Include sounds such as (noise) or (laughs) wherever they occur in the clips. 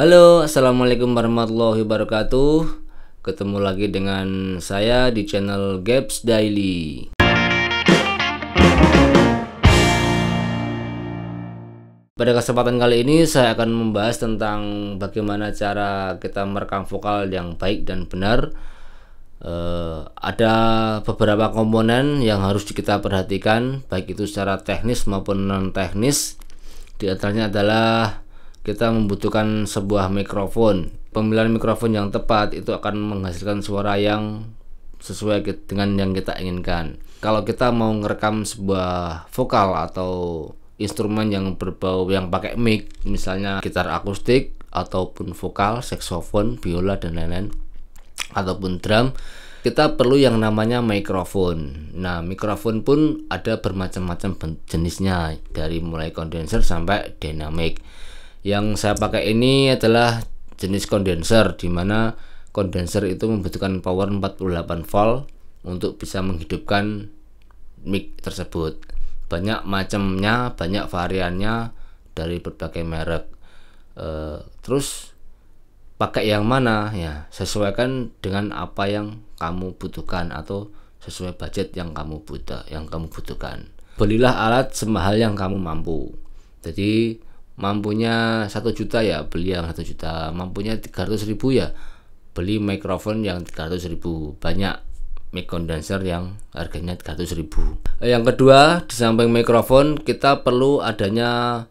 Halo, assalamualaikum warahmatullahi wabarakatuh. Ketemu lagi dengan saya di channel Gaps Daily. Pada kesempatan kali ini saya akan membahas tentang bagaimana cara kita merekam vokal yang baik dan benar. Uh, ada beberapa komponen yang harus kita perhatikan, baik itu secara teknis maupun non teknis. Di antaranya adalah kita membutuhkan sebuah mikrofon. Pemilihan mikrofon yang tepat itu akan menghasilkan suara yang sesuai dengan yang kita inginkan. Kalau kita mau merekam sebuah vokal atau instrumen yang berbau yang pakai mic misalnya gitar akustik ataupun vokal, saksofon, biola dan lain-lain ataupun drum kita perlu yang namanya mikrofon. Nah, mikrofon pun ada bermacam-macam jenisnya dari mulai kondenser sampai dynamic. Yang saya pakai ini adalah jenis kondenser di mana kondenser itu membutuhkan power 48 volt untuk bisa menghidupkan mic tersebut. Banyak macamnya banyak variannya dari berbagai merek. E, terus pakai yang mana? Ya sesuaikan dengan apa yang kamu butuhkan atau sesuai budget yang kamu butuh yang kamu butuhkan. Belilah alat semahal yang kamu mampu. Jadi mampunya satu juta ya beli yang satu juta. Mampunya 300 ribu ya beli mikrofon yang 300 ribu. Banyak mic condenser yang harganya 300 ribu. Yang kedua di samping mikrofon kita perlu adanya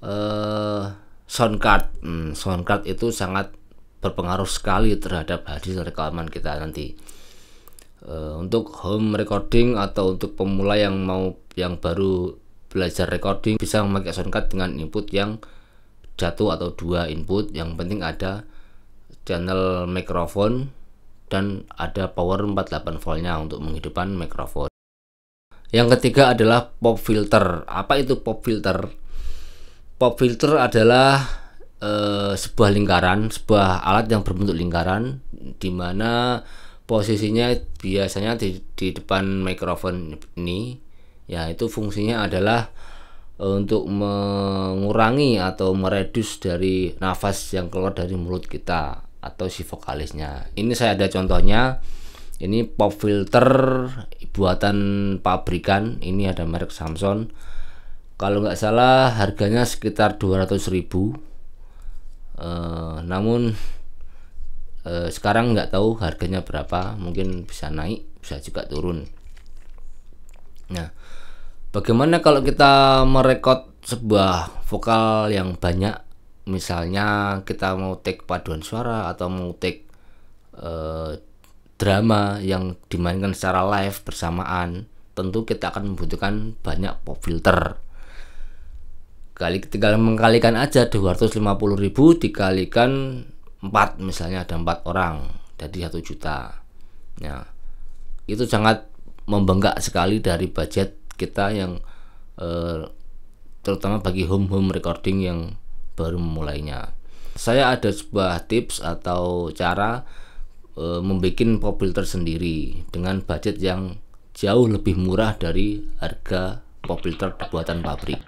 uh, sound card. Hmm, sound card itu sangat berpengaruh sekali terhadap hasil rekaman kita nanti. Uh, untuk home recording atau untuk pemula yang mau yang baru belajar recording bisa memakai sound card dengan input yang jatuh atau dua input yang penting ada channel mikrofon dan ada power 48 voltnya untuk menghidupkan mikrofon. Yang ketiga adalah pop filter. Apa itu pop filter? Pop filter adalah e, sebuah lingkaran, sebuah alat yang berbentuk lingkaran di mana posisinya biasanya di, di depan mikrofon ini. Ya, itu fungsinya adalah e, untuk mengurangi atau meredus dari nafas yang keluar dari mulut kita atau si vokalisnya. Ini saya ada contohnya. Ini pop filter buatan pabrikan. Ini ada merek Samsung. Kalau nggak salah harganya sekitar 200 ribu. Uh, namun uh, sekarang nggak tahu harganya berapa. Mungkin bisa naik, bisa juga turun. Nah, bagaimana kalau kita merekod sebuah vokal yang banyak? Misalnya kita mau take paduan suara atau mau take uh, drama yang dimainkan secara live bersamaan tentu kita akan membutuhkan banyak pop filter. Kali tinggal mengkalikan aja 250.000 dikalikan 4 misalnya ada 4 orang jadi 1 juta. Ya itu sangat membengkak sekali dari budget kita yang eh, terutama bagi home home recording yang baru memulainya. Saya ada sebuah tips atau cara e, membuat pop filter sendiri dengan budget yang jauh lebih murah dari harga pop filter buatan pabrik.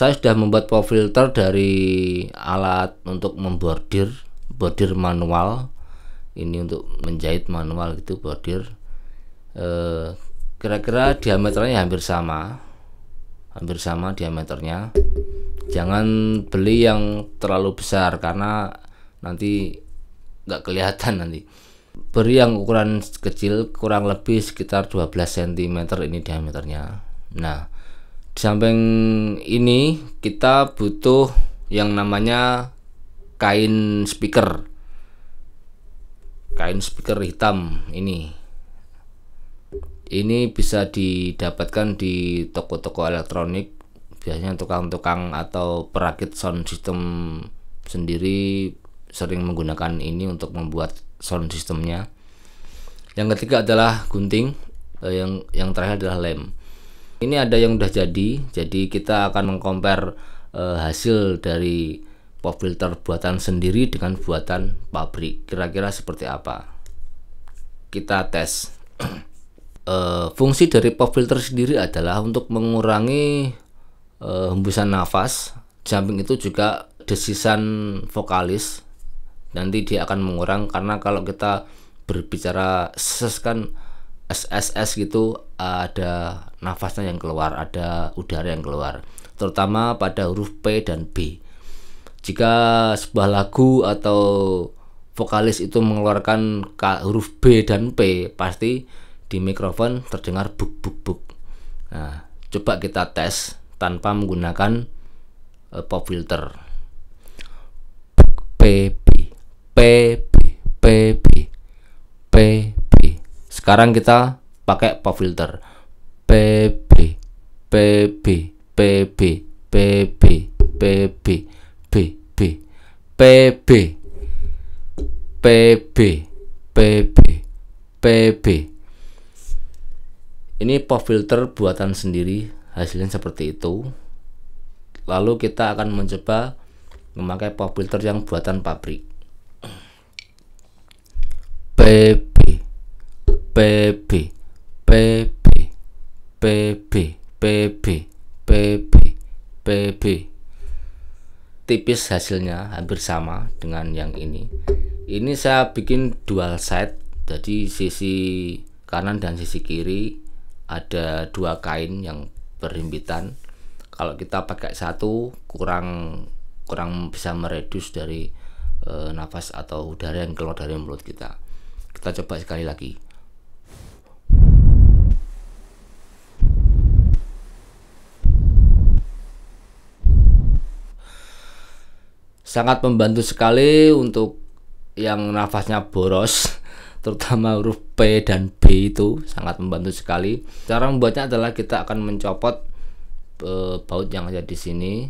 Saya sudah membuat pop filter dari alat untuk membordir, bordir manual. Ini untuk menjahit manual gitu bordir. Eh, kira-kira diameternya hampir sama. Hampir sama diameternya. Jangan beli yang terlalu besar karena nanti nggak kelihatan nanti. Beri yang ukuran kecil kurang lebih sekitar 12 cm ini diameternya. Nah di samping ini kita butuh yang namanya kain speaker. Kain speaker hitam ini. Ini bisa didapatkan di toko-toko elektronik biasanya tukang-tukang atau perakit sound system sendiri sering menggunakan ini untuk membuat sound systemnya. Yang ketiga adalah gunting eh, yang yang terakhir adalah lem ini ada yang udah jadi jadi kita akan mengcompare eh, hasil dari pop filter buatan sendiri dengan buatan pabrik. Kira-kira seperti apa? Kita tes. Uh, (clears throat) fungsi dari pop filter sendiri adalah untuk mengurangi uh, hembusan nafas samping itu juga desisan vokalis. Nanti dia akan mengurang karena kalau kita berbicara ses kan SSS gitu ada nafasnya yang keluar, ada udara yang keluar, terutama pada huruf P dan B. Jika sebuah lagu atau vokalis itu mengeluarkan huruf B dan P, pasti di mikrofon terdengar buk buk buk. Nah, coba kita tes tanpa menggunakan uh, pop filter. P B P B P B P sekarang kita pakai pop filter. PB PB PB PB PB pb PB PB PB PB ini pop filter buatan sendiri hasilnya seperti itu lalu kita akan mencoba memakai pop filter yang buatan pabrik PB PB PB PB PB PB tipis hasilnya hampir sama dengan yang ini. Ini saya bikin dual side jadi sisi kanan dan sisi kiri ada dua kain yang berhimpitan. Kalau kita pakai satu kurang kurang bisa meredus dari e, nafas atau udara yang keluar dari mulut kita. Kita coba sekali lagi sangat membantu sekali untuk yang nafasnya boros (laughs) terutama huruf P dan B itu sangat membantu sekali. Cara membuatnya adalah kita akan mencopot e, baut yang ada di sini.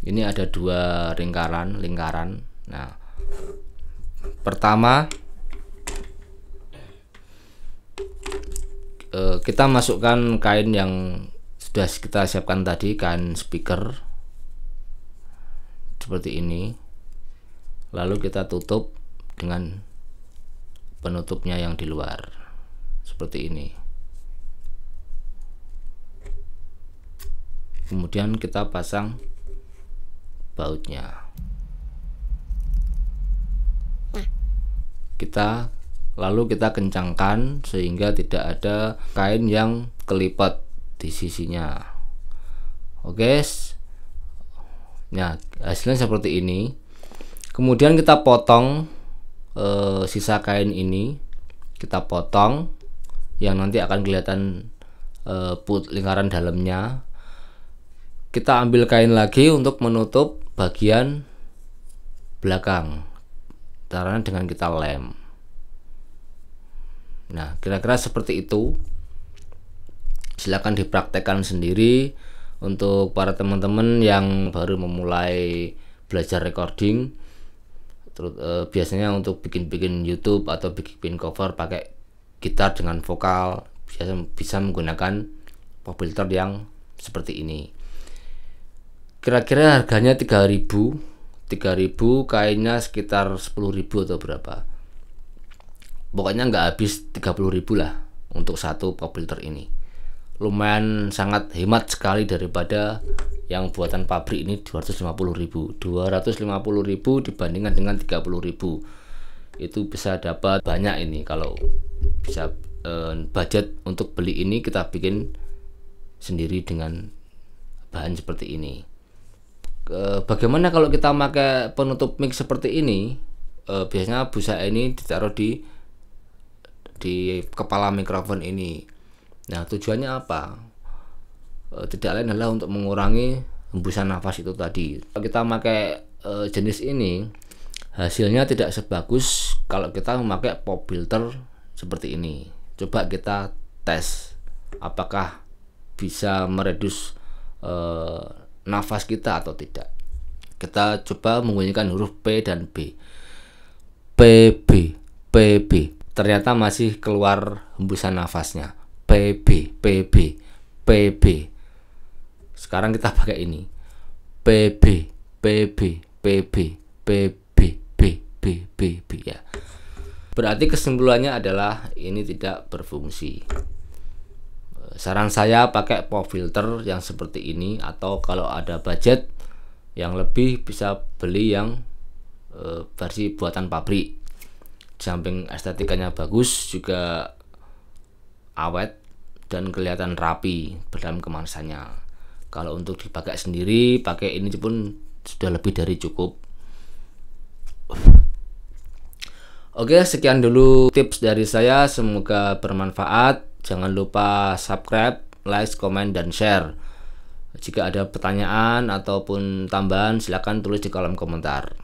Ini ada dua lingkaran lingkaran. Nah pertama e, kita masukkan kain yang sudah kita siapkan tadi kain speaker seperti ini. Lalu kita tutup dengan penutupnya yang di luar. Seperti ini. Kemudian kita pasang bautnya. Kita lalu kita kencangkan sehingga tidak ada kain yang kelipat di sisinya. Oke Nah, hasilnya seperti ini. Kemudian kita potong e, sisa kain ini, kita potong yang nanti akan kelihatan e, put lingkaran dalamnya. Kita ambil kain lagi untuk menutup bagian belakang. Caranya dengan kita lem. Nah, kira-kira seperti itu. Silakan dipraktekkan sendiri untuk para teman-teman yang baru memulai belajar recording terus eh, biasanya untuk bikin-bikin YouTube atau bikin cover pakai gitar dengan vokal biasa bisa menggunakan pop filter yang seperti ini. Kira-kira harganya 3000 3000 kainnya sekitar 10.000 atau berapa. Pokoknya nggak habis 30.000 lah untuk satu pop filter ini lumayan sangat hemat sekali daripada yang buatan pabrik ini 250.000 250.000 dibandingkan dengan 30.000 itu bisa dapat banyak ini. Kalau bisa eh, budget untuk beli ini kita bikin sendiri dengan bahan seperti ini. Eh, bagaimana kalau kita pakai penutup mic seperti ini? Eh, biasanya busa ini ditaruh di di kepala mikrofon ini Nah, tujuannya apa? E, tidak lain adalah untuk mengurangi hembusan nafas itu tadi. Kalau kita pakai e, jenis ini, hasilnya tidak sebagus kalau kita memakai pop filter seperti ini. Coba kita tes apakah bisa meredus e, nafas kita atau tidak. Kita coba menggunakan huruf P dan B. PB, PB. Ternyata masih keluar hembusan nafasnya. PB PB PB sekarang kita pakai ini. PB PB PB PB PB PB ya. Berarti kesimpulannya adalah ini tidak berfungsi. Saran saya pakai pop filter yang seperti ini atau kalau ada budget yang lebih bisa beli yang e, versi buatan pabrik. Samping estetikanya bagus juga awet dan kelihatan rapi dalam kemasannya kalau untuk dipakai sendiri pakai ini pun sudah lebih dari cukup Oke, sekian dulu tips dari saya. Semoga bermanfaat. Jangan lupa subscribe, like, komen, dan share. Jika ada pertanyaan ataupun tambahan, silahkan tulis di kolom komentar.